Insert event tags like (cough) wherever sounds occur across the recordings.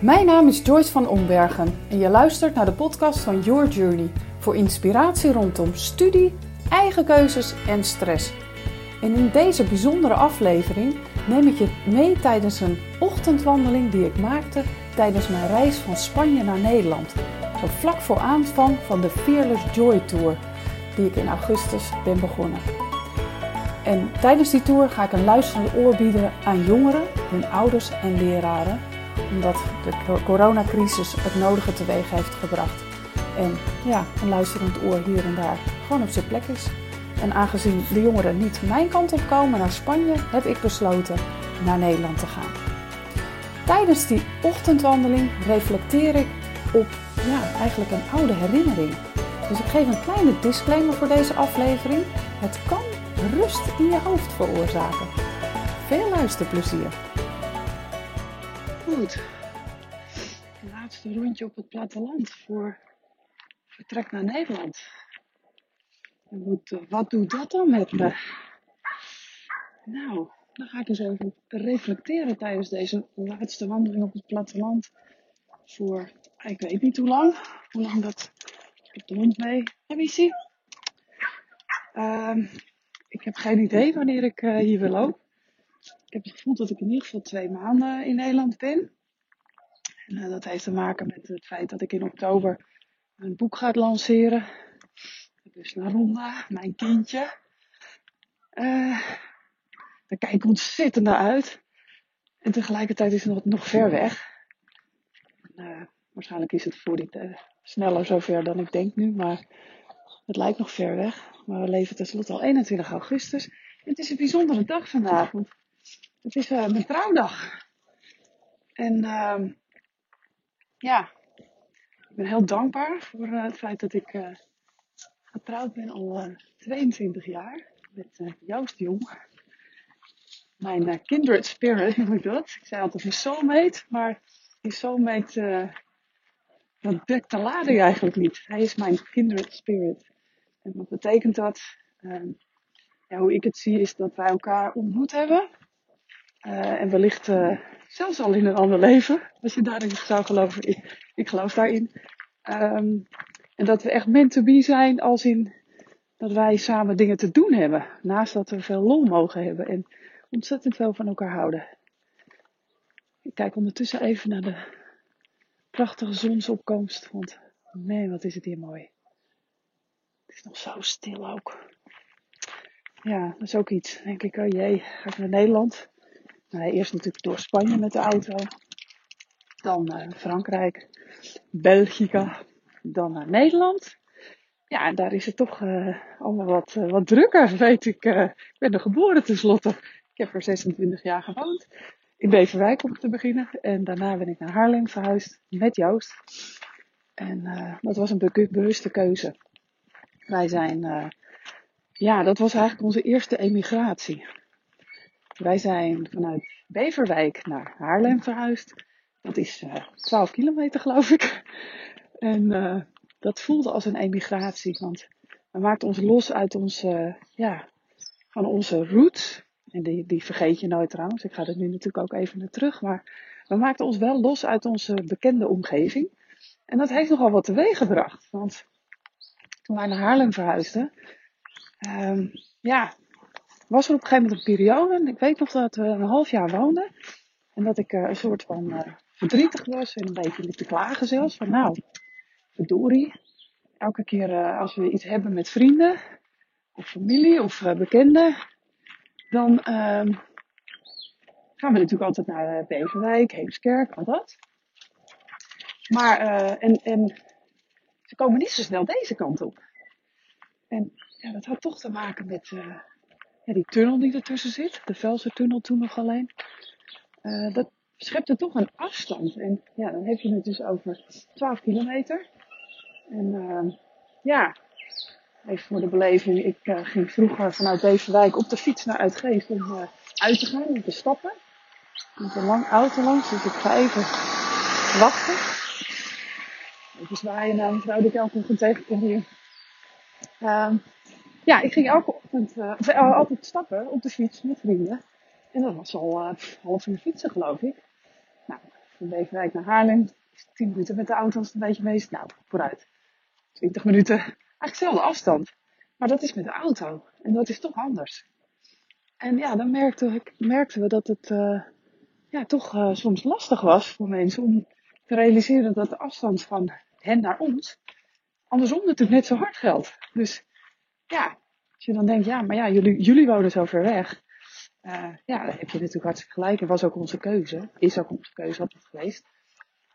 Mijn naam is Joyce van Ombergen en je luistert naar de podcast van Your Journey voor inspiratie rondom studie, eigen keuzes en stress. En in deze bijzondere aflevering neem ik je mee tijdens een ochtendwandeling die ik maakte tijdens mijn reis van Spanje naar Nederland. Zo vlak voor aanvang van de Fearless Joy Tour, die ik in augustus ben begonnen. En tijdens die tour ga ik een luisterende oor bieden aan jongeren, hun ouders en leraren, omdat de coronacrisis het nodige teweeg heeft gebracht. En ja, een luisterend oor hier en daar gewoon op zijn plek is. En aangezien de jongeren niet mijn kant op komen naar Spanje, heb ik besloten naar Nederland te gaan. Tijdens die ochtendwandeling reflecteer ik op ja, eigenlijk een oude herinnering. Dus ik geef een kleine disclaimer voor deze aflevering. Het kan rust in je hoofd veroorzaken. Veel luisterplezier. Goed. Laatste rondje op het platteland voor vertrek naar Nederland. wat doet dat dan met me? Nou, dan ga ik eens even reflecteren tijdens deze laatste wandeling op het platteland. Voor, ik weet niet hoe lang. Hoe lang dat. Ik de hond. Heb zie? ik heb geen idee wanneer ik uh, hier wil lopen. Ik heb het gevoel dat ik in ieder geval twee maanden in Nederland ben. En uh, dat heeft te maken met het feit dat ik in oktober een boek ga lanceren. Dus naar Ronda, mijn kindje. Uh, daar kijk ik ontzettend naar uit. En tegelijkertijd is het nog, nog ver weg. waarschijnlijk is het voor dit sneller zover dan ik denk nu, maar het lijkt nog ver weg. Maar we leven tenslotte al 21 augustus. En het is een bijzondere dag vandaag. Het is uh, mijn trouwdag. En uh, ja, ik ben heel dankbaar voor uh, het feit dat ik uh, getrouwd ben al 22 jaar. Met Joost Jong. Mijn kindred spirit (laughs) noem ik dat. Ik zei altijd een soulmate. Maar die soulmate, dat dekt de lading eigenlijk niet. Hij is mijn kindred spirit. En wat betekent dat? Ja, hoe ik het zie is dat wij elkaar ontmoet hebben. Uh, en wellicht uh, zelfs al in een ander leven, als je daarin zou geloven. Ik, ik geloof daarin. Um, en dat we echt meant to be zijn als in dat wij samen dingen te doen hebben. Naast dat we veel lol mogen hebben en ontzettend veel van elkaar houden. Ik kijk ondertussen even naar de prachtige zonsopkomst. Want man, wat is het hier mooi. Het is nog zo stil ook. Ja, dat is ook iets. denk ik, oh jee, ga ik naar Nederland? Nou, eerst natuurlijk door Spanje met de auto. Dan uh, Frankrijk, België, dan naar Nederland. Ja, en daar is het toch uh, allemaal wat, uh, wat drukker, (laughs) weet ik. ik ben er geboren tenslotte. Ik heb er 26 jaar gewoond. In Beverwijk om te beginnen. En daarna ben ik naar Haarlem verhuisd met Joost. En dat was een bewuste keuze. Wij zijn, ja, dat was eigenlijk onze eerste emigratie. Wij zijn vanuit Beverwijk naar Haarlem verhuisd. Dat is uh, 12 kilometer, geloof ik. En uh, dat voelde als een emigratie, want we maakten ons los uit onze, ja, van onze roots. En die, die vergeet je nooit trouwens. Ik ga er nu natuurlijk ook even naar terug. Maar we maakten ons wel los uit onze bekende omgeving. En dat heeft nogal wat teweeg gebracht. Want toen wij naar Haarlem verhuisden, um, ja, was er op een gegeven moment een periode. Ik weet nog dat we een half jaar woonden. En dat ik uh, een soort van uh, verdrietig was en een beetje liep te klagen zelfs. Van nou, verdorie. Elke keer uh, als we iets hebben met vrienden, of familie, of bekenden, dan ehm, gaan we natuurlijk altijd naar Beverwijk, Heemskerk, al dat. Maar, en, en ze komen niet zo snel deze kant op. En ja, dat had toch te maken met uh, die tunnel die ertussen zit. De Velsertunnel toen nog alleen. Uh, dat schepte toch een afstand. En ja, dan heb je het dus over 12 kilometer. En uh, ja, even voor de beleving. Ik ging vroeger vanuit Beverwijk op de fiets naar Uitgeest om uit te gaan, om te stappen. Met een lang auto langs, dus ik ga even wachten. Even zwaaien naar een die ik elke ochtend tegenkom hier. Uh, ja, ik ging elke ochtend, uh, altijd stappen op de fiets met vrienden. En dat was al uh, half uur fietsen, geloof ik. Nou, Van Beverwijk naar Haarlem. 10 minuten met de auto als het een beetje meest. Nou, vooruit. 20 minuten. Eigenlijk dezelfde afstand. Maar dat is met de auto. En dat is toch anders. En ja, dan merkten, we dat het ja, toch soms lastig was voor mensen om te realiseren dat de afstand van hen naar ons andersom natuurlijk net zo hard geldt. Dus ja, als je dan denkt, ja, maar ja, jullie, jullie wonen zo ver weg. Uh, ja, dan heb je natuurlijk hartstikke gelijk. En was ook onze keuze. Is ook onze keuze altijd geweest.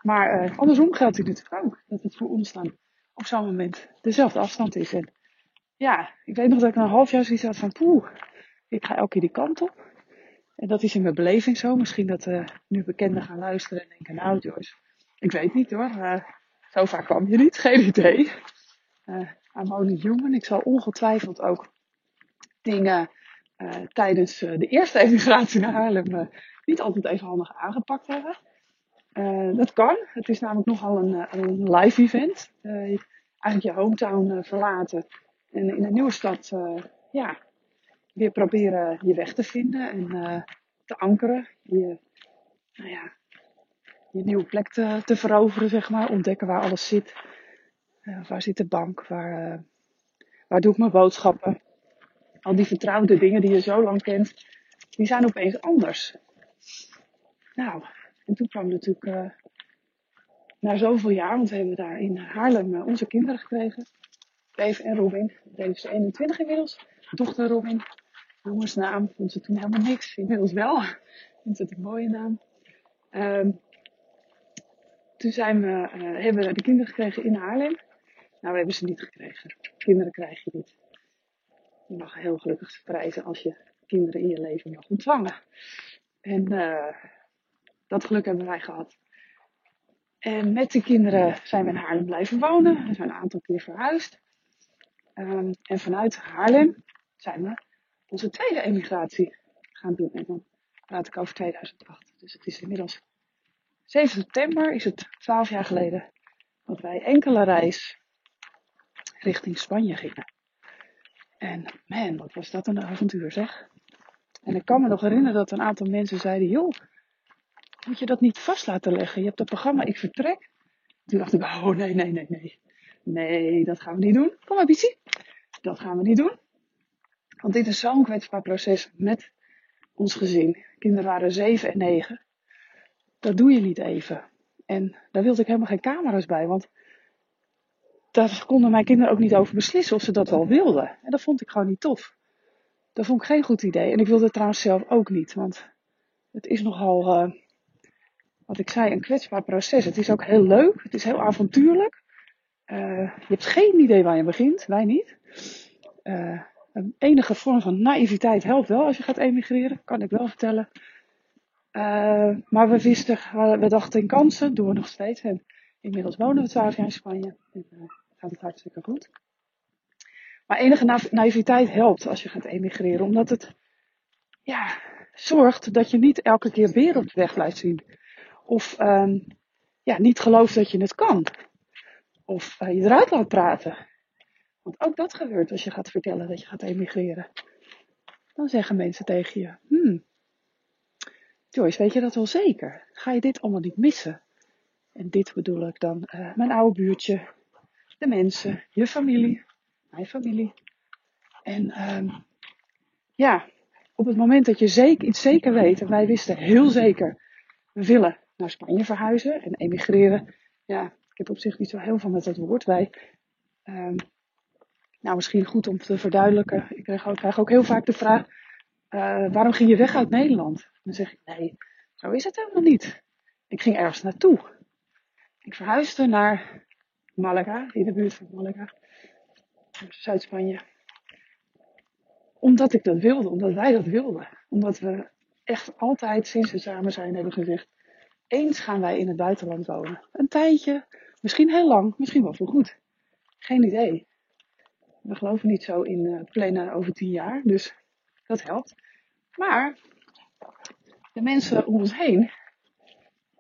Maar uh, andersom geldt het natuurlijk ook. Dat het voor ons dan op zo'n moment dezelfde afstand is. En ja, ik weet nog dat ik een half jaar zoiets had van, poeh, ik ga elke keer die kant op. En dat is in mijn beleving zo. Misschien dat uh, nu bekenden gaan luisteren en denken, nou Joyce, ik weet niet hoor. Zo vaak kwam je niet, geen idee. I'm only human. Ik zal ongetwijfeld ook dingen uh, tijdens de eerste emigratie naar Haarlem niet altijd even handig aangepakt hebben. dat kan. Het is namelijk nogal een, een live event. eigenlijk je hometown verlaten en in een nieuwe stad ja, weer proberen je weg te vinden en te ankeren. Je, nou ja, je nieuwe plek te, te veroveren, zeg maar. Ontdekken waar alles zit. Uh, waar zit de bank? Waar, uh, waar doe ik mijn boodschappen? Al die vertrouwde dingen die je zo lang kent, die zijn opeens anders. Nou, en toen kwam natuurlijk uh, na zoveel jaar, want we hebben daar in Haarlem onze kinderen gekregen. Dave en Robin. Dave is 21 inmiddels. Dochter Robin jongensnaam. Vond ze toen helemaal niks. Inmiddels wel. (laughs) Vond het een mooie naam. Um, toen zijn we, hebben we de kinderen gekregen in Haarlem. Nou, we hebben ze niet gekregen. Kinderen krijg je niet. Je mag heel gelukkig prijzen als je kinderen in je leven mag ontvangen. En uh, dat geluk hebben wij gehad. En met de kinderen zijn we in Haarlem blijven wonen. We zijn een aantal keer verhuisd. Um, en vanuit Haarlem zijn we onze tweede emigratie gaan doen. En dan praat ik over 2008. Dus het is inmiddels 7 september, is het 12 jaar geleden, dat wij enkele reis richting Spanje gingen. En man, wat was dat een avontuur zeg. En ik kan me nog herinneren dat een aantal mensen zeiden, joh, moet je dat niet vast laten leggen? Je hebt het programma Ik Vertrek. Toen dacht ik, oh nee, nee, nee, nee. Nee, dat gaan we niet doen. Kom maar, Bici. Dat gaan we niet doen. Want dit is zo'n kwetsbaar proces met ons gezin. Kinderen waren zeven en negen. Dat doe je niet even. En daar wilde ik helemaal geen camera's bij, want daar konden mijn kinderen ook niet over beslissen of ze dat wel wilden. En dat vond ik gewoon niet tof. Dat vond ik geen goed idee. En ik wilde het trouwens zelf ook niet, want het is nogal, uh, wat ik zei, een kwetsbaar proces. Het is ook heel leuk, het is heel avontuurlijk. Uh, je hebt geen idee waar je begint, wij niet. Uh, een enige vorm van naïviteit helpt wel als je gaat emigreren, kan ik wel vertellen. Maar we wisten, we dachten in kansen, doen we nog steeds. Inmiddels wonen we 12 jaar in Spanje gaat het hartstikke goed. Maar enige na naïviteit helpt als je gaat emigreren, omdat het ja, zorgt dat je niet elke keer weer op de weg blijft zien. Of um, ja, niet gelooft dat je het kan. Of uh, je eruit laat praten. Want ook dat gebeurt als je gaat vertellen dat je gaat emigreren. Dan zeggen mensen tegen je: Hmm, Joyce, weet je dat wel zeker? Ga je dit allemaal niet missen? En dit bedoel ik dan uh, mijn oude buurtje, de mensen, je familie, mijn familie. En um, ja, op het moment dat je zeker, iets zeker weet, en wij wisten heel zeker, we willen naar Spanje verhuizen en emigreren. Ja, ik heb op zich niet zo heel veel met dat woord. Wij um, nou, misschien goed om te verduidelijken. Ik krijg ook, krijg ook heel vaak de vraag: uh, waarom ging je weg uit Nederland? Dan zeg ik: nee, zo is het helemaal niet. Ik ging ergens naartoe. Ik verhuisde naar Malaga, in de buurt van Malaga, Zuid-Spanje. Omdat ik dat wilde, omdat wij dat wilden. Omdat we echt altijd sinds we samen zijn hebben gezegd: eens gaan wij in het buitenland wonen. Een tijdje, misschien heel lang, misschien wel voor goed. Geen idee. We geloven niet zo in uh, plannen over tien jaar, dus dat helpt. Maar de mensen om ons heen,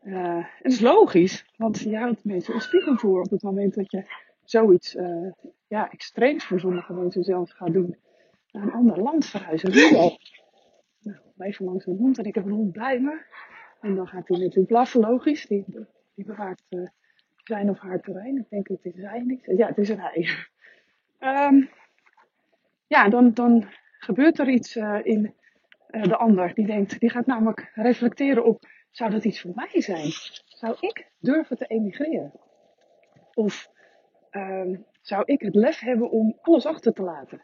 uh, het is logisch, want je houdt mensen spiegel voor op het moment dat je zoiets uh, ja, extreems voor sommige mensen zelf gaat doen. Naar een ander land verhuizen. Nou, even langs een hond en ik heb een hond bij me. En dan gaat hij natuurlijk blaffen, logisch. Die, die bewaakt uh, zijn of haar terrein. Ik denk, het is hij niet. Ja, het is een hij. Um, (laughs) ja, dan, dan gebeurt er iets in de ander. Die denkt, die gaat namelijk reflecteren op, zou dat iets voor mij zijn? Zou ik durven te emigreren? Of um, zou ik het lef hebben om alles achter te laten?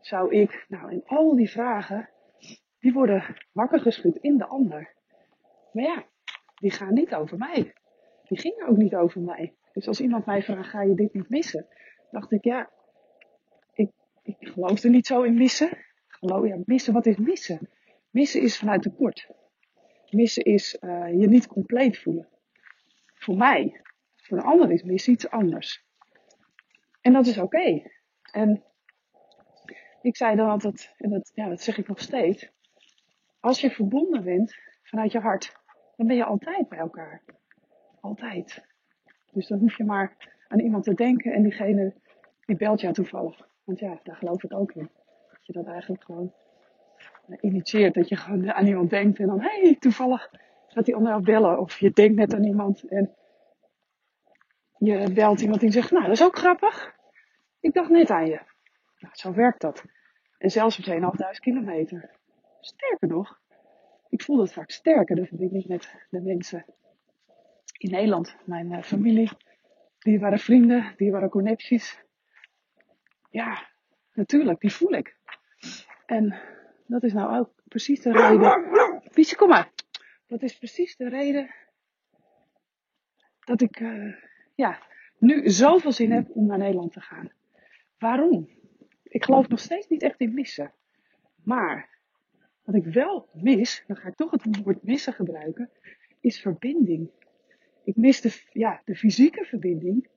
Zou ik, nou, in al die vragen, die worden wakker geschud in de ander. Maar ja, die gaan niet over mij. Die gingen ook niet over mij. Dus als iemand mij vraagt, ga je dit niet missen? Dacht ik, ja, ik, ik geloof er niet zo in missen. Geloof, ja, missen, wat is missen? Missen is vanuit tekort. Missen is uh, je niet compleet voelen. Voor mij. Voor een ander is missen iets anders. En dat is oké. En ik zei dan altijd, en dat, ja, dat zeg ik nog steeds. Als je verbonden bent vanuit je hart, dan ben je altijd bij elkaar. Altijd. Dus dan hoef je maar aan iemand te denken en diegene die belt jou toevallig. Want ja, daar geloof ik ook in. Dat je dat eigenlijk gewoon initieert. Dat je gewoon aan iemand denkt en dan, hé, hey, toevallig gaat die ander bellen. Of je denkt net aan iemand en je belt iemand die zegt, nou, dat is ook grappig. Ik dacht net aan je. Nou, zo werkt dat. En zelfs op 2.500 kilometer. Sterker nog, ik voel dat vaak sterker, de verbinding met de mensen in Nederland. Mijn uh, familie, die waren vrienden, die waren connecties. Ja, natuurlijk, die voel ik. En dat is nou ook precies de reden. Pietje, kom maar. Dat is precies de reden dat ik uh, ja, nu zoveel zin heb om naar Nederland te gaan. Waarom? Ik geloof nog steeds niet echt in missen. Maar wat ik wel mis, dan ga ik toch het woord missen gebruiken, is verbinding. Ik mis de, ja, de fysieke verbinding.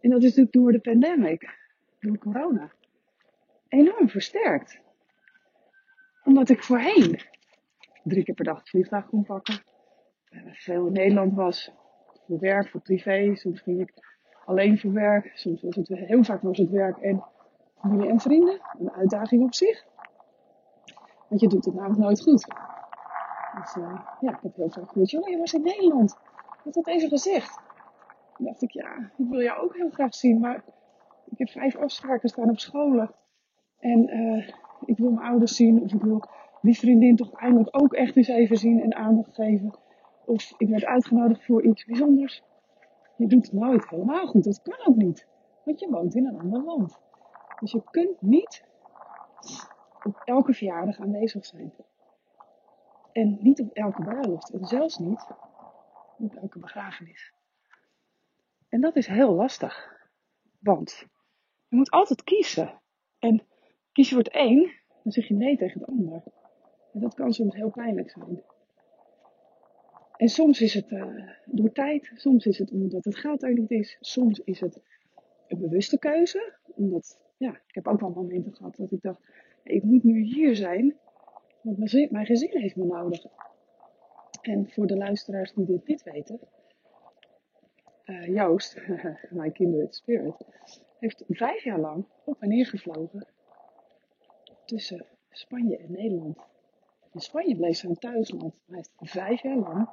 En dat is natuurlijk door de pandemic, door corona, enorm versterkt. Omdat ik voorheen drie keer per dag het vliegtuig kon pakken. Veel in Nederland was. Voor werk, voor privé. Soms ging ik alleen voor werk. Soms was het heel vaak was het werk en familie en vrienden. Een uitdaging op zich. Want je doet het namelijk nooit goed. Dus uh, ja, ik heb heel vaak gehoord, jongen, je was in Nederland. Wat had even gezegd? Toen dacht ik, ja, ik wil jou ook heel graag zien, maar ik heb vijf afspraken staan op scholen. En uh, ik wil mijn ouders zien, of ik wil die vriendin toch eindelijk ook echt eens even zien en aandacht geven. Of ik werd uitgenodigd voor iets bijzonders. Je doet het nooit helemaal goed. Dat kan ook niet. Want je woont in een ander land. Dus je kunt niet op elke verjaardag aanwezig zijn. En niet op elke bruiloft. En zelfs niet op elke begrafenis. En dat is heel lastig. Want je moet altijd kiezen. En kies je voor het een, dan zeg je nee tegen het ander. En dat kan soms heel pijnlijk zijn. En soms is het uh, door tijd, soms is het omdat het geld er niet is, soms is het een bewuste keuze. Omdat, ja, ik heb ook wel momenten gehad dat ik dacht, ik moet nu hier zijn, want mijn gezin, mijn gezin heeft me nodig. En voor de luisteraars die dit niet weten, uh, Joost, (laughs) mijn kindred spirit, heeft vijf jaar lang op en neer gevlogen tussen Spanje en Nederland. In Spanje bleef zijn thuisland. Hij vijf jaar lang,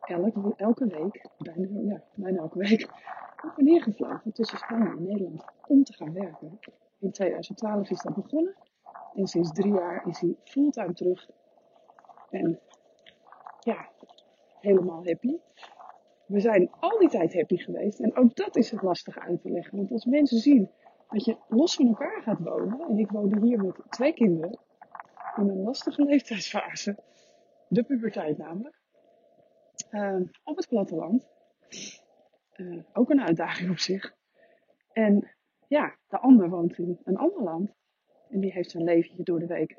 elke, elke week, bijna, ja, bijna elke week, (laughs) op en neer gevlogen tussen Spanje en Nederland om te gaan werken. In 2012 is dat begonnen. En sinds drie jaar is hij fulltime terug. En ja, helemaal happy. We zijn al die tijd happy geweest. En ook dat is het lastig uit te leggen. Want als mensen zien dat je los van elkaar gaat wonen. En ik woonde hier met twee kinderen. In een lastige (laughs) leeftijdsfase. De puberteit namelijk. Uh, op het platteland. Uh, ook een uitdaging op zich. En ja, de ander woont in een ander land. En die heeft zijn leventje door de week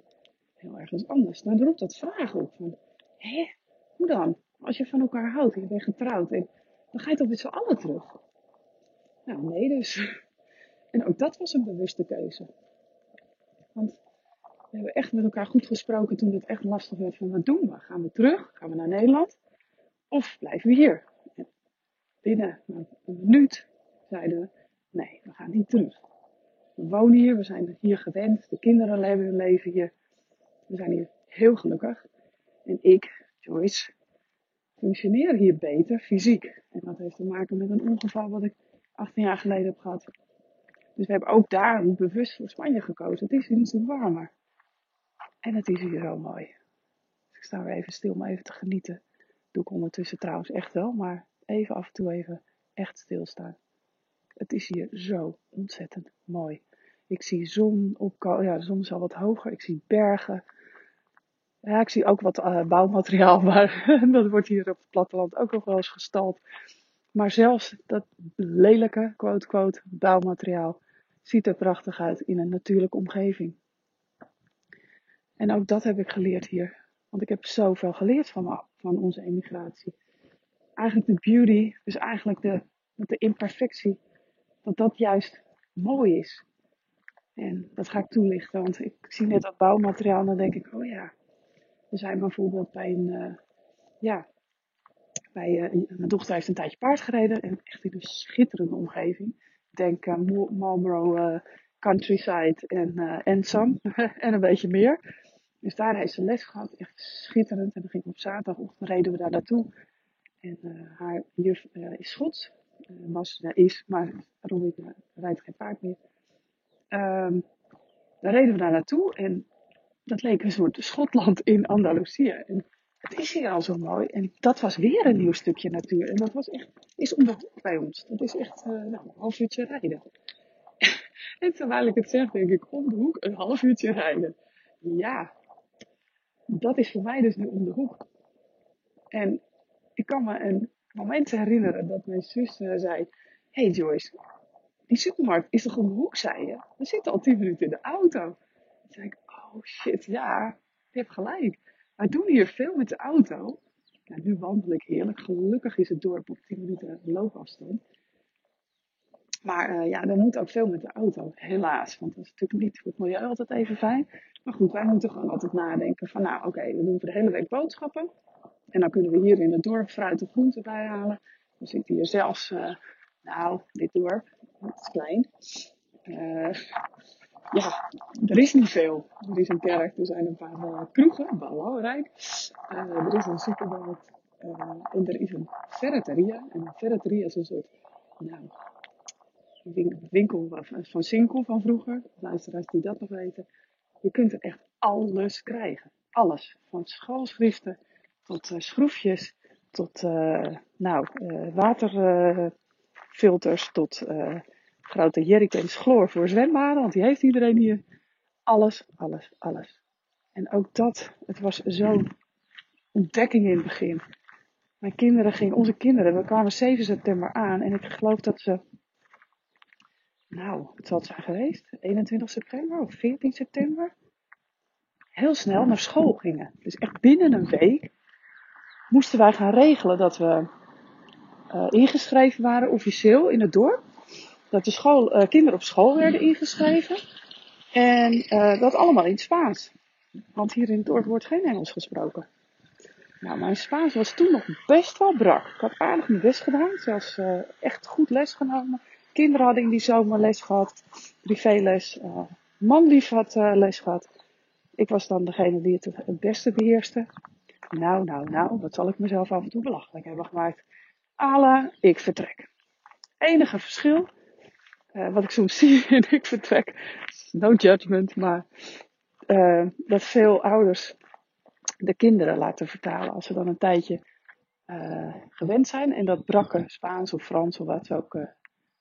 heel ergens anders. Dan roept dat vragen op van, hé, hoe dan? Als je van elkaar houdt en je bent getrouwd, en dan ga je toch met z'n allen terug? Nou, nee dus. (laughs) En ook dat was een bewuste keuze. Want we hebben echt met elkaar goed gesproken toen het echt lastig werd van wat doen we? Gaan we terug? Gaan we naar Nederland? Of blijven we hier? En binnen een minuut zeiden we, nee, we gaan niet terug. We wonen hier, we zijn hier gewend, de kinderen leven leven hier. We zijn hier heel gelukkig. En ik, Joyce, functioneer hier beter fysiek. En dat heeft te maken met een ongeval wat ik 18 jaar geleden heb gehad. Dus we hebben ook daar bewust voor Spanje gekozen. Het is hier warmer. En het is hier zo mooi. Dus ik sta weer even stil om even te genieten. Doe ik ondertussen trouwens echt wel, maar even af en toe even echt stilstaan. Het is hier zo ontzettend mooi. Ik zie zon opkomen. Ja, de zon is al wat hoger. Ik zie bergen. Ja, ik zie ook wat uh, bouwmateriaal, (laughs) maar dat wordt hier op het platteland ook nog wel eens gestald. Maar zelfs dat lelijke, quote quote, bouwmateriaal ziet er prachtig uit in een natuurlijke omgeving. En ook dat heb ik geleerd hier. Want ik heb zoveel geleerd van, van onze emigratie. Eigenlijk de beauty, dus eigenlijk de, de imperfectie, dat dat juist mooi is. En dat ga ik toelichten, want ik zie net dat bouwmateriaal en dan denk ik, oh ja. We zijn bijvoorbeeld bij een, uh, ja, bij, uh, mijn dochter heeft een tijdje paard gereden en echt in een schitterende omgeving. Denk uh, Marlboro Countryside en, en Sam (laughs) en een beetje meer. Dus daar heeft ze les gehad, echt schitterend. En dan op zaterdagochtend reden we daar naartoe. En haar juf is Schots, was, is, maar Robin rijdt geen paard meer. Um, daar reden we daar naartoe en dat leek een soort Schotland in Andalusië. En het is hier al zo mooi. En dat was weer een nieuw stukje natuur. En dat was echt, is om de hoek bij ons. Dat is echt uh, nou, een half uurtje rijden. (laughs) en terwijl ik het zeg, denk ik, om de hoek een half uurtje rijden. Ja, dat is voor mij dus nu om de hoek. En ik kan me een moment herinneren dat mijn zus zei: Hey Joyce, die supermarkt is toch om de hoek, zei je? We zitten al tien minuten in de auto. Toen zei ik, oh shit, ja, je hebt gelijk. Wij doen hier veel met de auto. Nu wandel ik heerlijk. Gelukkig is het dorp op 10 minuten loopafstand. Maar uh, ja, dan moet ook veel met de auto, helaas. Want dat is natuurlijk niet voor het milieu altijd even fijn. Maar goed, wij moeten gewoon altijd nadenken van, nou oké, we doen voor de hele week boodschappen. En dan kunnen we hier in het dorp fruit en groenten bijhalen. We zitten hier zelfs, uh, nou, dit dorp, het is klein. Uh, ja, er is niet veel. Er is een kerk, er zijn een paar uh, kroegen, belangrijk. Uh, er is een supermarkt en er is een ferreteria. En een ferreteria is een soort nou, winkel van Sinkel van vroeger. Luisteraars die dat nog weten. Je kunt er echt alles krijgen. Alles. Van schoolschriften tot schroefjes tot nou, water filters tot grote jerrycans chloor voor zwembaden, want die heeft iedereen hier. Alles, alles, alles. En ook dat, het was zo'n ontdekking in het begin. Mijn kinderen gingen, onze kinderen, we kwamen 7 september aan en ik geloof dat ze, nou, het zal het zijn geweest, 21 september of 14 september, heel snel naar school gingen. Dus echt binnen een week moesten wij gaan regelen dat we uh, ingeschreven waren officieel in het dorp. Dat de school, uh, kinderen op school werden ingeschreven. En uh, dat allemaal in Spaans. Want hier in het dorp wordt geen Engels gesproken. Nou, mijn Spaans was toen nog best wel brak. Ik had aardig mijn best gedaan. Zelfs echt goed les genomen. Kinderen hadden in die zomer les gehad. Privéles. manlief had les gehad. Ik was dan degene die het het beste beheerste. Nou, nou, nou, wat zal ik mezelf af en toe belachelijk hebben gemaakt. Ala, ik vertrek. Enige verschil, uh, wat ik soms (laughs) zie in ik vertrek, no judgment, maar uh, dat veel ouders de kinderen laten vertalen als ze dan een tijdje uh, gewend zijn en dat brakke Spaans of Frans of wat ze ook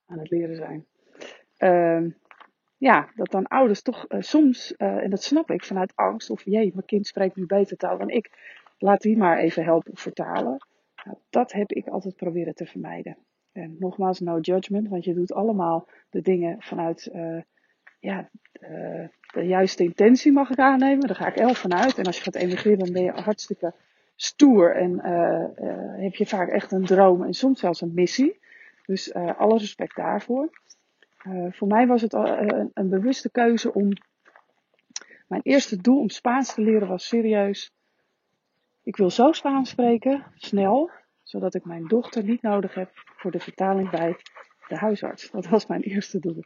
aan het leren zijn. Ehm, ja, dat dan ouders toch soms, en dat snap ik vanuit angst, of jee, mijn kind spreekt nu beter taal dan ik, laat die maar even helpen vertalen. Nou, dat heb ik altijd proberen te vermijden. En nogmaals, no judgment, want je doet allemaal de dingen vanuit uh, ja, uh, de juiste intentie, mag ik aannemen. Daar ga ik elf vanuit. En als je gaat emigreren, dan ben je hartstikke stoer en uh, heb je vaak echt een droom en soms zelfs een missie. Dus alle respect daarvoor. voor mij was het een, een bewuste keuze om. Mijn eerste doel om Spaans te leren was serieus ik wil zo Spaans spreken, snel, zodat ik mijn dochter niet nodig heb voor de vertaling bij de huisarts. Dat was mijn eerste doel.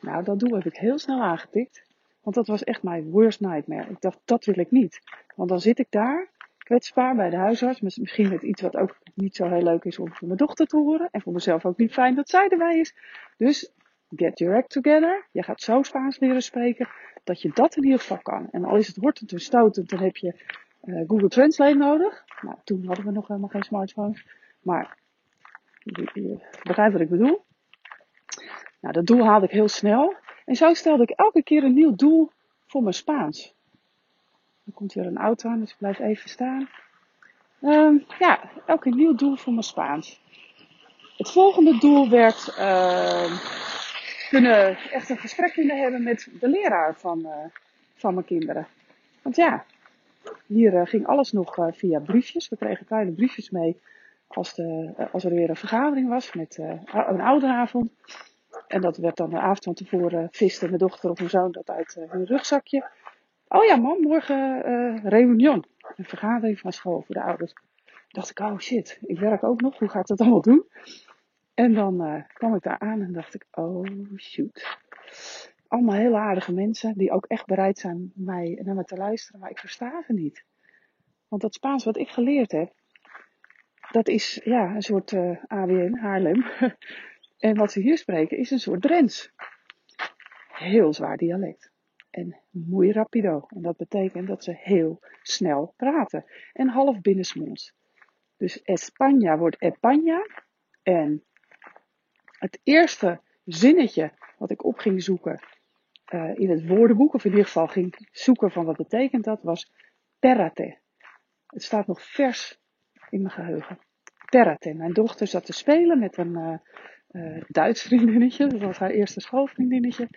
Nou, dat doel heb ik heel snel aangetikt, want dat was echt mijn worst nightmare. Ik dacht, dat wil ik niet. Want dan zit ik daar, kwetsbaar bij de huisarts. Misschien met iets wat ook niet zo heel leuk is om voor mijn dochter te horen. En voor mezelf ook niet fijn dat zij erbij is. Dus get your act together. Je gaat zo Spaans leren spreken dat je dat in ieder geval kan. En al is het hortend en stotend, dan heb je uh, Google Translate nodig. Nou, toen hadden we nog helemaal geen smartphones. Maar je, begrijpt wat ik bedoel. Nou, dat doel haalde ik heel snel. En zo stelde ik elke keer een nieuw doel voor mijn Spaans. Dan komt weer een auto aan, dus ik blijf even staan. Um, ja, elke nieuw doel voor mijn Spaans. Het volgende doel werd uh, kunnen echt een gesprek kunnen hebben met de leraar van, uh, van mijn kinderen. Want ja, hier uh, ging alles nog uh, via briefjes. We kregen kleine briefjes mee als, de, als er weer een vergadering was met een ouderavond. En dat werd dan de avond van tevoren viste mijn dochter of mijn zoon dat uit hun rugzakje. Oh ja, man, morgen uh, reunion. Een vergadering van school voor de ouders. Dacht ik, oh shit, ik werk ook nog. Hoe ga ik dat allemaal doen? En dan kwam ik daar aan en dacht ik, oh shoot. Allemaal hele aardige mensen die ook echt bereid zijn mij, naar me te luisteren, maar ik versta ze niet. Want dat Spaans wat ik geleerd heb, dat is ja, een soort uh, eh, AWN, Haarlem. (laughs) en wat ze hier spreken is een soort Drents. Heel zwaar dialect en muy rapido. En dat betekent dat ze heel snel praten. En half binnensmonds. Dus España wordt España. En het eerste zinnetje wat ik op ging zoeken uh, in het woordenboek, of in ieder geval ging zoeken van wat betekent dat, was terrate. Het staat nog vers in mijn geheugen. Terrate. Mijn dochter zat te spelen met een uh, Duits vriendinnetje. Dat was haar eerste schoolvriendinnetje.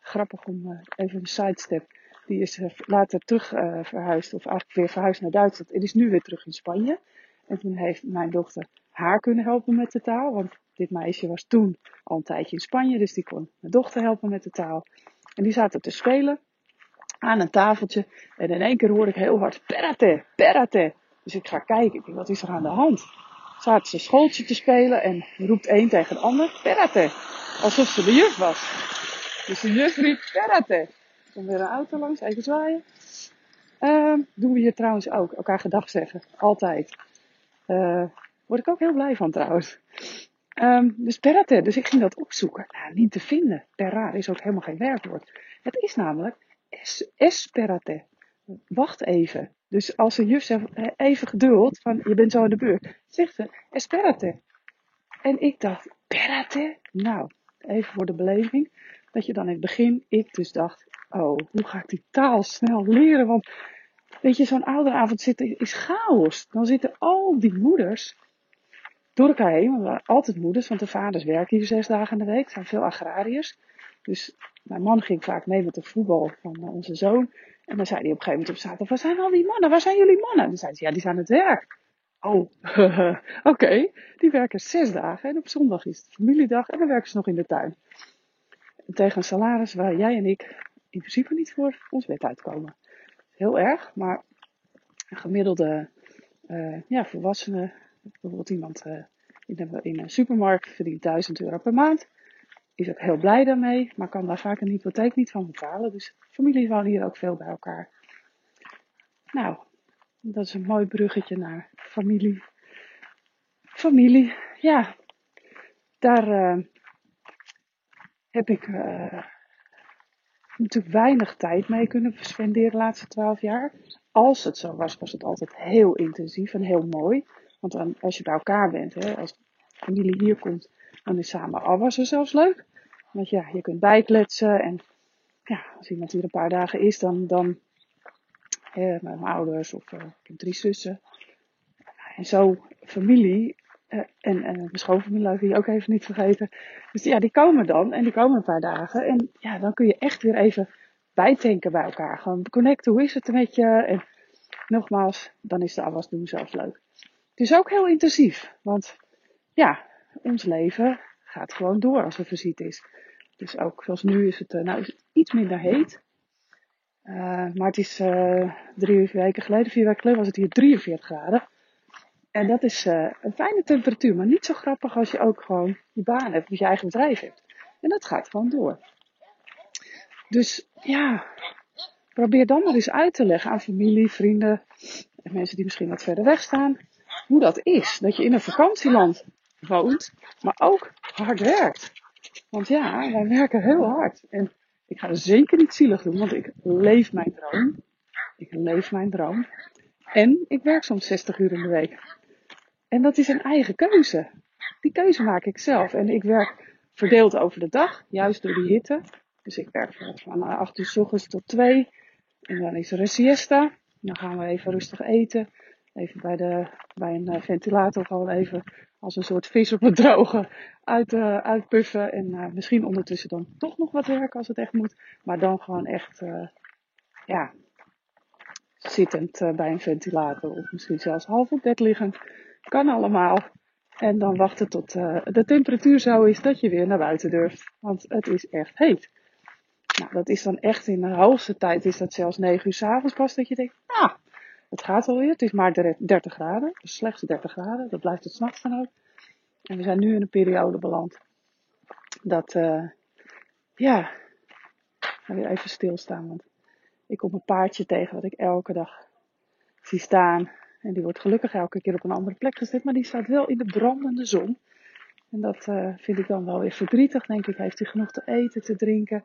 Grappig om even een sidestep. Die is later terug verhuisd, of eigenlijk weer verhuisd naar Duitsland. En is nu weer terug in Spanje. En toen heeft mijn dochter haar kunnen helpen met de taal. Want dit meisje was toen al een tijdje in Spanje. Dus die kon mijn dochter helpen met de taal. En die zaten te spelen aan een tafeltje. En in één keer hoorde ik heel hard, perate, perate. Dus ik ga kijken, ik denk, wat is er aan de hand? Zaten ze schooltje te spelen en roept één tegen de ander, perate. Alsof ze de juf was. Dus de juf riep, karate. Dan weer een auto langs, even zwaaien. Uh, doen we hier trouwens ook, elkaar gedag zeggen. Altijd. Uh, word ik ook heel blij van trouwens. Um, dus perate, dus ik ging dat opzoeken. Nou, niet te vinden. Perra is ook helemaal geen werkwoord. Het is namelijk es, esperate. Wacht even. Dus als de juf zegt, even geduld, van je bent zo in de beurt, zegt ze esperate. En ik dacht, perate? Nou, even voor de beleving dat je dan in het begin, ik dus dacht, oh, hoe ga ik die taal snel leren? Want weet je, zo'n ouderavond zitten is chaos. Dan zitten al die moeders door elkaar heen. We altijd moeders, want de vaders werken hier zes dagen in de week. Zijn veel agrariërs. Dus mijn man ging vaak mee met de voetbal van onze zoon. En dan zei hij op een gegeven moment op zaterdag, waar zijn al die mannen? Waar zijn jullie mannen? En dan zei hij, ja, die zijn aan het werk. Oh, (laughs) oké. Die werken zes dagen en op zondag is het familiedag en dan werken ze nog in de tuin tegen een salaris waar jij en ik in principe niet voor ons wet uitkomen. Heel erg, maar een gemiddelde uh, ja, volwassene, bijvoorbeeld iemand uh, in, in, een supermarkt verdient 1000 euro per maand, is ook heel blij daarmee, maar kan daar vaak een hypotheek niet van betalen. Dus families wonen hier ook veel bij elkaar. Nou, dat is een mooi bruggetje naar familie. Familie, ja, daar, uh, heb ik uh, natuurlijk weinig tijd mee kunnen spenderen de laatste twaalf jaar. Als het zo was, was het altijd heel intensief en heel mooi. Want dan, als je bij elkaar bent, hè, als familie hier komt, dan is samen afwassen zelfs leuk. Want ja, je kunt bijkletsen en ja, als iemand hier een paar dagen is, dan, dan met mijn ouders of uh, ik heb drie zussen. En zo familie uh, en, en mijn schoonfamilie die ook even niet vergeten. Dus ja, die komen dan en die komen een paar dagen. En ja, dan kun je echt weer even bijtanken bij elkaar. Gewoon connecten, hoe is het met je? En nogmaals, dan is de afwas doen zelfs leuk. Het is ook heel intensief, want ja, ons leven gaat gewoon door als er visite is. Dus ook zoals nu is het, uh, nou is iets minder heet. Uh, maar het is uh, drie weken geleden, vier weken geleden was het hier 43 graden. En dat is een fijne temperatuur, maar niet zo grappig als je ook gewoon je baan hebt, of je eigen bedrijf hebt. En dat gaat gewoon door. Dus ja, probeer dan maar eens uit te leggen aan familie, vrienden, en mensen die misschien wat verder weg staan, hoe dat is. Dat je in een vakantieland woont, maar ook hard werkt. Want ja, wij werken heel hard. En ik ga er zeker niet zielig doen, want ik leef mijn droom. Ik leef mijn droom. En ik werk soms 60 uur in de week. En dat is een eigen keuze. Die keuze maak ik zelf. En ik werk verdeeld over de dag, juist door die hitte. Dus ik werk van 8 uur s ochtends tot 2. En dan is er een siesta. Dan gaan we even rustig eten. Even bij, de, bij een eh, ventilator gewoon even als een soort vis op het droge uit, uh, uitpuffen. En uh, misschien ondertussen dan toch nog wat werken als het echt moet. Maar dan gewoon echt, ja, zittend bij een ventilator. Of misschien zelfs half op bed liggend. Kan allemaal. En dan wachten tot de temperatuur zo is dat je weer naar buiten durft. Want het is echt heet. Nou, dat is dan echt in de hoogste tijd is dat zelfs 9 uur s avonds pas dat je denkt, nou, het gaat alweer. Het is maar 30 graden. Dus slechts 30 graden. Dat blijft het s'nachts dan ook. En we zijn nu in een periode beland. Dat, uh, ja, ik ga weer even stilstaan. Want ik kom een paardje tegen wat ik elke dag zie staan. En die wordt gelukkig elke keer op een andere plek gezet. Maar die staat wel in de brandende zon. En dat uh, vind ik dan wel weer verdrietig. Denk ik, heeft hij genoeg te eten, te drinken?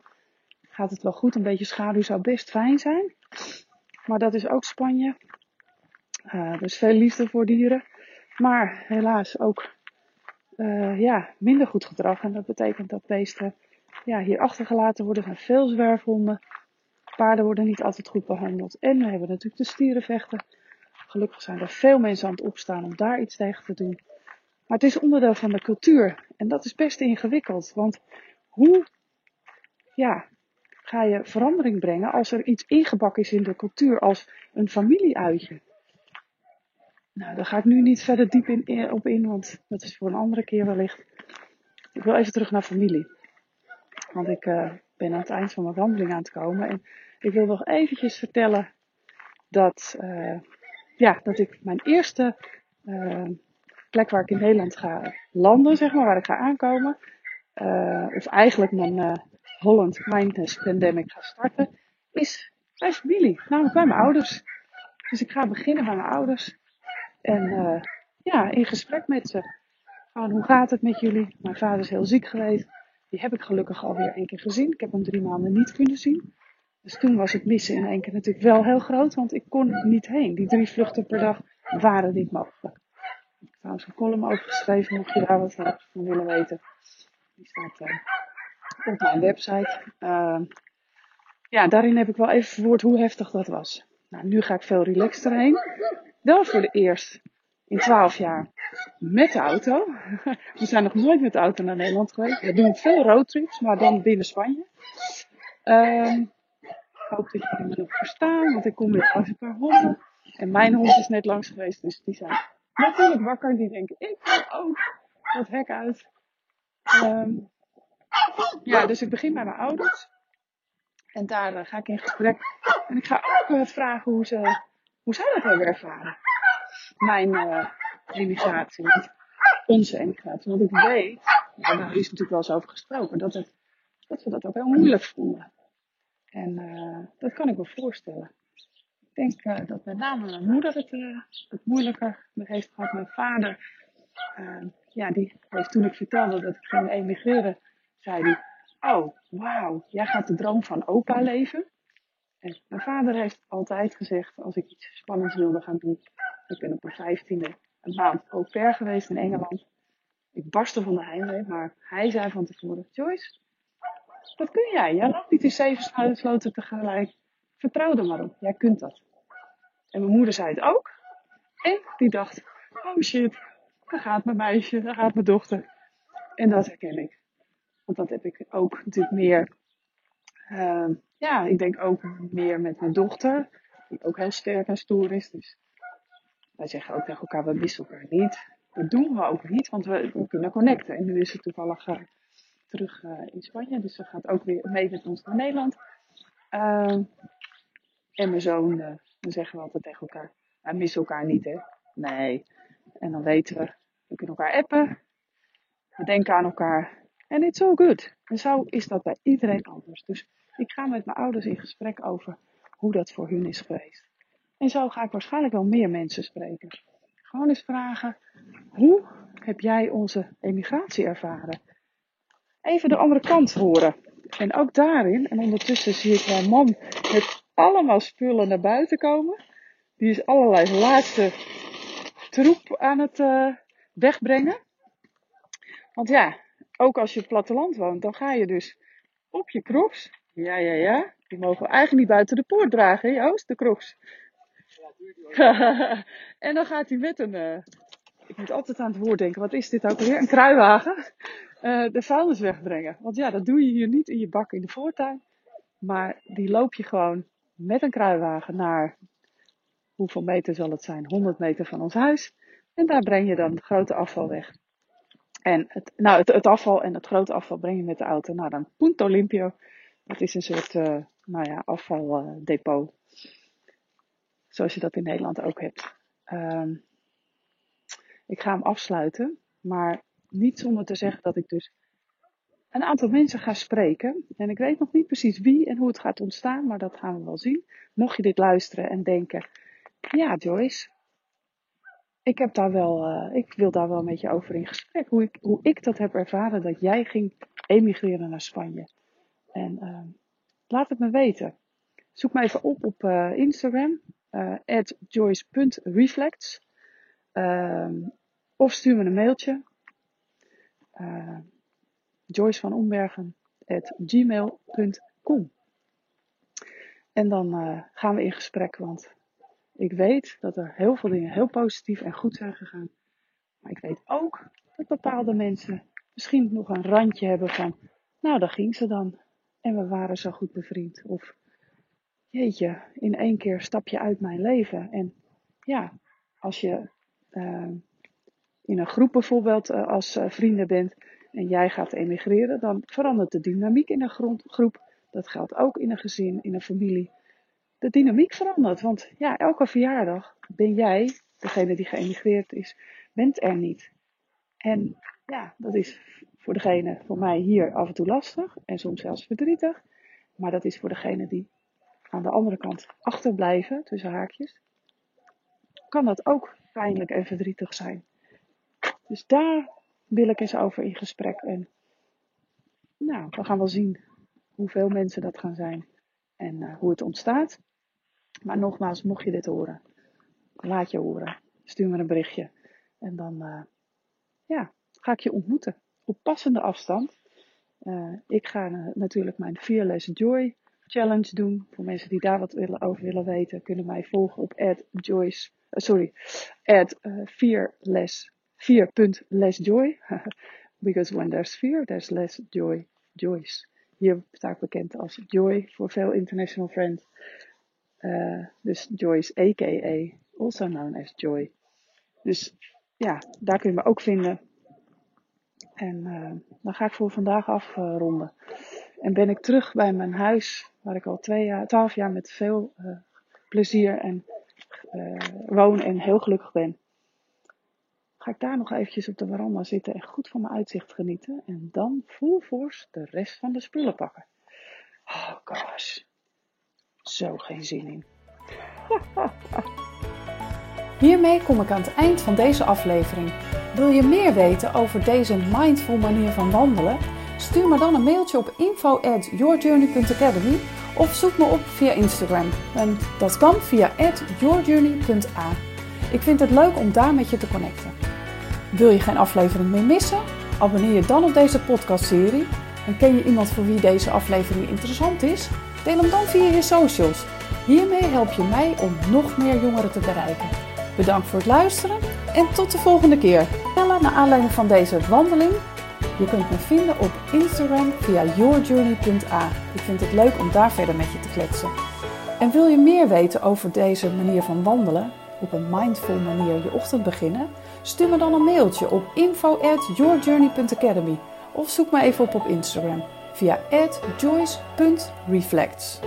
Gaat het wel goed? Een beetje schaduw zou best fijn zijn. Maar dat is ook Spanje. Dus veel liefde voor dieren. Maar helaas ook uh, ja, minder goed gedrag. En dat betekent dat beesten ja, hier achtergelaten worden. Er zijn veel zwerfhonden. Paarden worden niet altijd goed behandeld. En we hebben natuurlijk de stierenvechten. Gelukkig zijn er veel mensen aan het opstaan om daar iets tegen te doen. Maar het is onderdeel van de cultuur. En dat is best ingewikkeld. Want hoe ja, ga je verandering brengen als er iets ingebakken is in de cultuur als een familieuitje? Nou, daar ga ik nu niet verder diep in, op in, want dat is voor een andere keer wellicht. Ik wil even terug naar familie. Want ik uh, ben aan het eind van mijn wandeling aan het komen. En ik wil nog eventjes vertellen dat, uh, ja, dat ik mijn eerste plek waar ik in Nederland ga landen, zeg maar, waar ik ga aankomen. of eigenlijk mijn Holland Mindness Pandemic ga starten, is bij familie, namelijk bij mijn ouders. Dus ik ga beginnen bij mijn ouders. En uh, ja, in gesprek met ze. Hoe gaat het met jullie? Mijn vader is heel ziek geweest. Die heb ik gelukkig alweer één keer gezien. Ik heb hem drie maanden niet kunnen zien. Dus toen was het missen in één keer natuurlijk wel heel groot, want ik kon niet heen. Die drie vluchten per dag waren niet mogelijk. Ik heb trouwens een column over geschreven, mocht je daar wat van willen weten. Die staat uh, op mijn website. Uh, ja, daarin heb ik wel even verwoord hoe heftig dat was. Nou, nu ga ik veel relaxter heen. Wel voor de eerst in 12 jaar met de auto. (laughs) We zijn nog nooit met de auto naar Nederland geweest. We doen veel roadtrips, maar dan binnen Spanje. Um, ik hoop dat jullie me nog verstaan, want ik kom weer langs een paar honden. En mijn hond is net langs geweest, dus die zijn natuurlijk wakker. Die denken, ik ook dat hek uit. Um, ja, dus ik begin bij mijn ouders. En daar uh, ga ik in gesprek. En ik ga ook vragen hoe ze hoe zij dat hebben ervaren? Mijn uh, emigratie, niet onze emigratie. Want ik weet, nou, daar is natuurlijk wel eens over gesproken, dat, het, dat we dat ook heel moeilijk vonden. En uh, dat kan ik me voorstellen. Ik denk dat met name mijn moeder het, het moeilijker heeft gehad. Mijn vader, ja, die heeft toen ik vertelde dat ik ging emigreren, zei hij, oh, wauw, jij gaat de droom van opa leven. En mijn vader heeft altijd gezegd, als ik iets spannends wilde gaan doen. Ik ben op mijn vijftiende een maand au pair geweest in Engeland. Ik barstte van de heimwee, maar hij zei van tevoren, Joyce, dat kun jij. Jij loopt niet in zeven sloten tegelijk. Vertrouw er maar op, jij kunt dat. En mijn moeder zei het ook. En die dacht, oh shit, daar gaat mijn meisje, daar gaat mijn dochter. En dat herken ik. Want dat heb ik ook natuurlijk meer uh, ja, ik denk ook meer met mijn dochter, die ook heel sterk en stoer is. Dus wij zeggen ook tegen elkaar, we missen elkaar niet. Dat doen we ook niet, want we, we kunnen connecten. En nu is ze toevallig uh, terug uh, in Spanje, dus ze gaat ook weer mee met ons naar Nederland. Uh, en mijn zoon, dan zeggen we altijd tegen elkaar, wij missen elkaar niet hè. Nee. En dan weten we, we kunnen elkaar appen. We denken aan elkaar. En it's all good. En zo is dat bij iedereen anders. Dus ik ga met mijn ouders in gesprek over hoe dat voor hun is geweest. En zo ga ik waarschijnlijk wel meer mensen spreken. Gewoon eens vragen, hoe heb jij onze emigratie ervaren? Even de andere kant horen. En ook daarin, en ondertussen zie ik mijn man met allemaal spullen naar buiten komen. Die is allerlei laatste troep aan het uh, wegbrengen. Want ja, ook als je het platteland woont, dan ga je dus op je crocs. Ja, ja, ja. Die mogen we eigenlijk niet buiten de poort dragen, hè Joost, de crocs. (laughs) en dan gaat hij met een, uh, ik moet altijd aan het woord denken, wat is dit ook weer? Een kruiwagen. Uh, de vuilnis wegbrengen. Want ja, dat doe je hier niet in je bak in de voortuin. Maar die loop je gewoon met een kruiwagen naar, hoeveel meter zal het zijn? 100 meter van ons huis. En daar breng je dan grote afval weg. En het, nou, het, afval en het grote afval breng je met de auto naar dan Punto Limpio. Dat is een soort uh, nou ja, afvaldepot. Zoals je dat in Nederland ook hebt. Um, ik ga hem afsluiten. Maar niet zonder te zeggen dat ik dus een aantal mensen ga spreken. En ik weet nog niet precies wie en hoe het gaat ontstaan. Maar dat gaan we wel zien. Mocht je dit luisteren en denken. Ja Joyce, ik, heb daar wel, uh, ik wil daar wel een beetje over in gesprek. Hoe ik, hoe ik dat heb ervaren dat jij ging emigreren naar Spanje. En uh, laat het me weten. Zoek me even op op uh, Instagram. At joyce.reflects. Ehm, of stuur me een mailtje. Joyce van gmail.com. En dan gaan we in gesprek, want ik weet dat er heel veel dingen heel positief en goed zijn gegaan. Maar ik weet ook dat bepaalde mensen misschien nog een randje hebben van, nou, daar ging ze dan. En we waren zo goed bevriend. Of, jeetje, in één keer stap je uit mijn leven. En ja, als je uh, in een groep bijvoorbeeld uh, als uh, vrienden bent en jij gaat emigreren, dan verandert de dynamiek in een groep. Dat geldt ook in een gezin, in een familie de dynamiek verandert. Want ja, elke verjaardag ben jij, degene die geëmigreerd is, bent er niet. En ja, dat is voor degene, voor mij hier af en toe lastig en soms zelfs verdrietig. Maar dat is voor degene die aan de andere kant achterblijven, tussen haakjes, kan dat ook pijnlijk en verdrietig zijn. Dus daar wil ik eens over in gesprek. En nou, we gaan wel zien hoeveel mensen dat gaan zijn en uh, hoe het ontstaat. Maar nogmaals, mocht je dit horen, laat je horen. Stuur me een berichtje. En dan uh, ja, ga ik je ontmoeten. Op passende afstand. Uh, ik ga uh, natuurlijk mijn Fearless Joy Challenge doen. Voor mensen die daar wat willen, over willen weten, kunnen mij volgen op Joyce. sorry, fearless. (laughs) Because when there's fear, there's less joy. Joyce. Hier sta ik bekend als Joy voor veel international friends. Uh, dus Joyce, a.k.a. also known as Joy. Dus ja, daar kun je me ook vinden. En uh, dan ga ik voor vandaag afronden. en ben ik terug bij mijn huis, waar ik al twee jaar, twaalf jaar met veel uh, plezier en woon en heel gelukkig ben. Ga ik daar nog eventjes op de veranda zitten en goed van mijn uitzicht genieten. En dan full force de rest van de spullen pakken. Oh gosh zo geen zin in. (laughs) Hiermee kom ik aan het eind van deze aflevering. Wil je meer weten over deze mindful manier van wandelen? Stuur me dan een mailtje op info@yourjourney.academy of zoek me op via Instagram. En dat kan via yourjourney.a. Ik vind het leuk om daar met je te connecten. Wil je geen aflevering meer missen? Abonneer je dan op deze podcastserie. En ken je iemand voor wie deze aflevering interessant is? Deel hem dan via je socials. Hiermee help je mij om nog meer jongeren te bereiken. Bedankt voor het luisteren en tot de volgende keer. Naar aanleiding van deze wandeling. Je kunt me vinden op Instagram via yourjourney.a. Ik vind het leuk om daar verder met je te kletsen. En wil je meer weten over deze manier van wandelen, op een mindful manier je ochtend beginnen? Stuur me dan een mailtje op info@yourjourney.academy of zoek me even op op Instagram via joyce.reflects.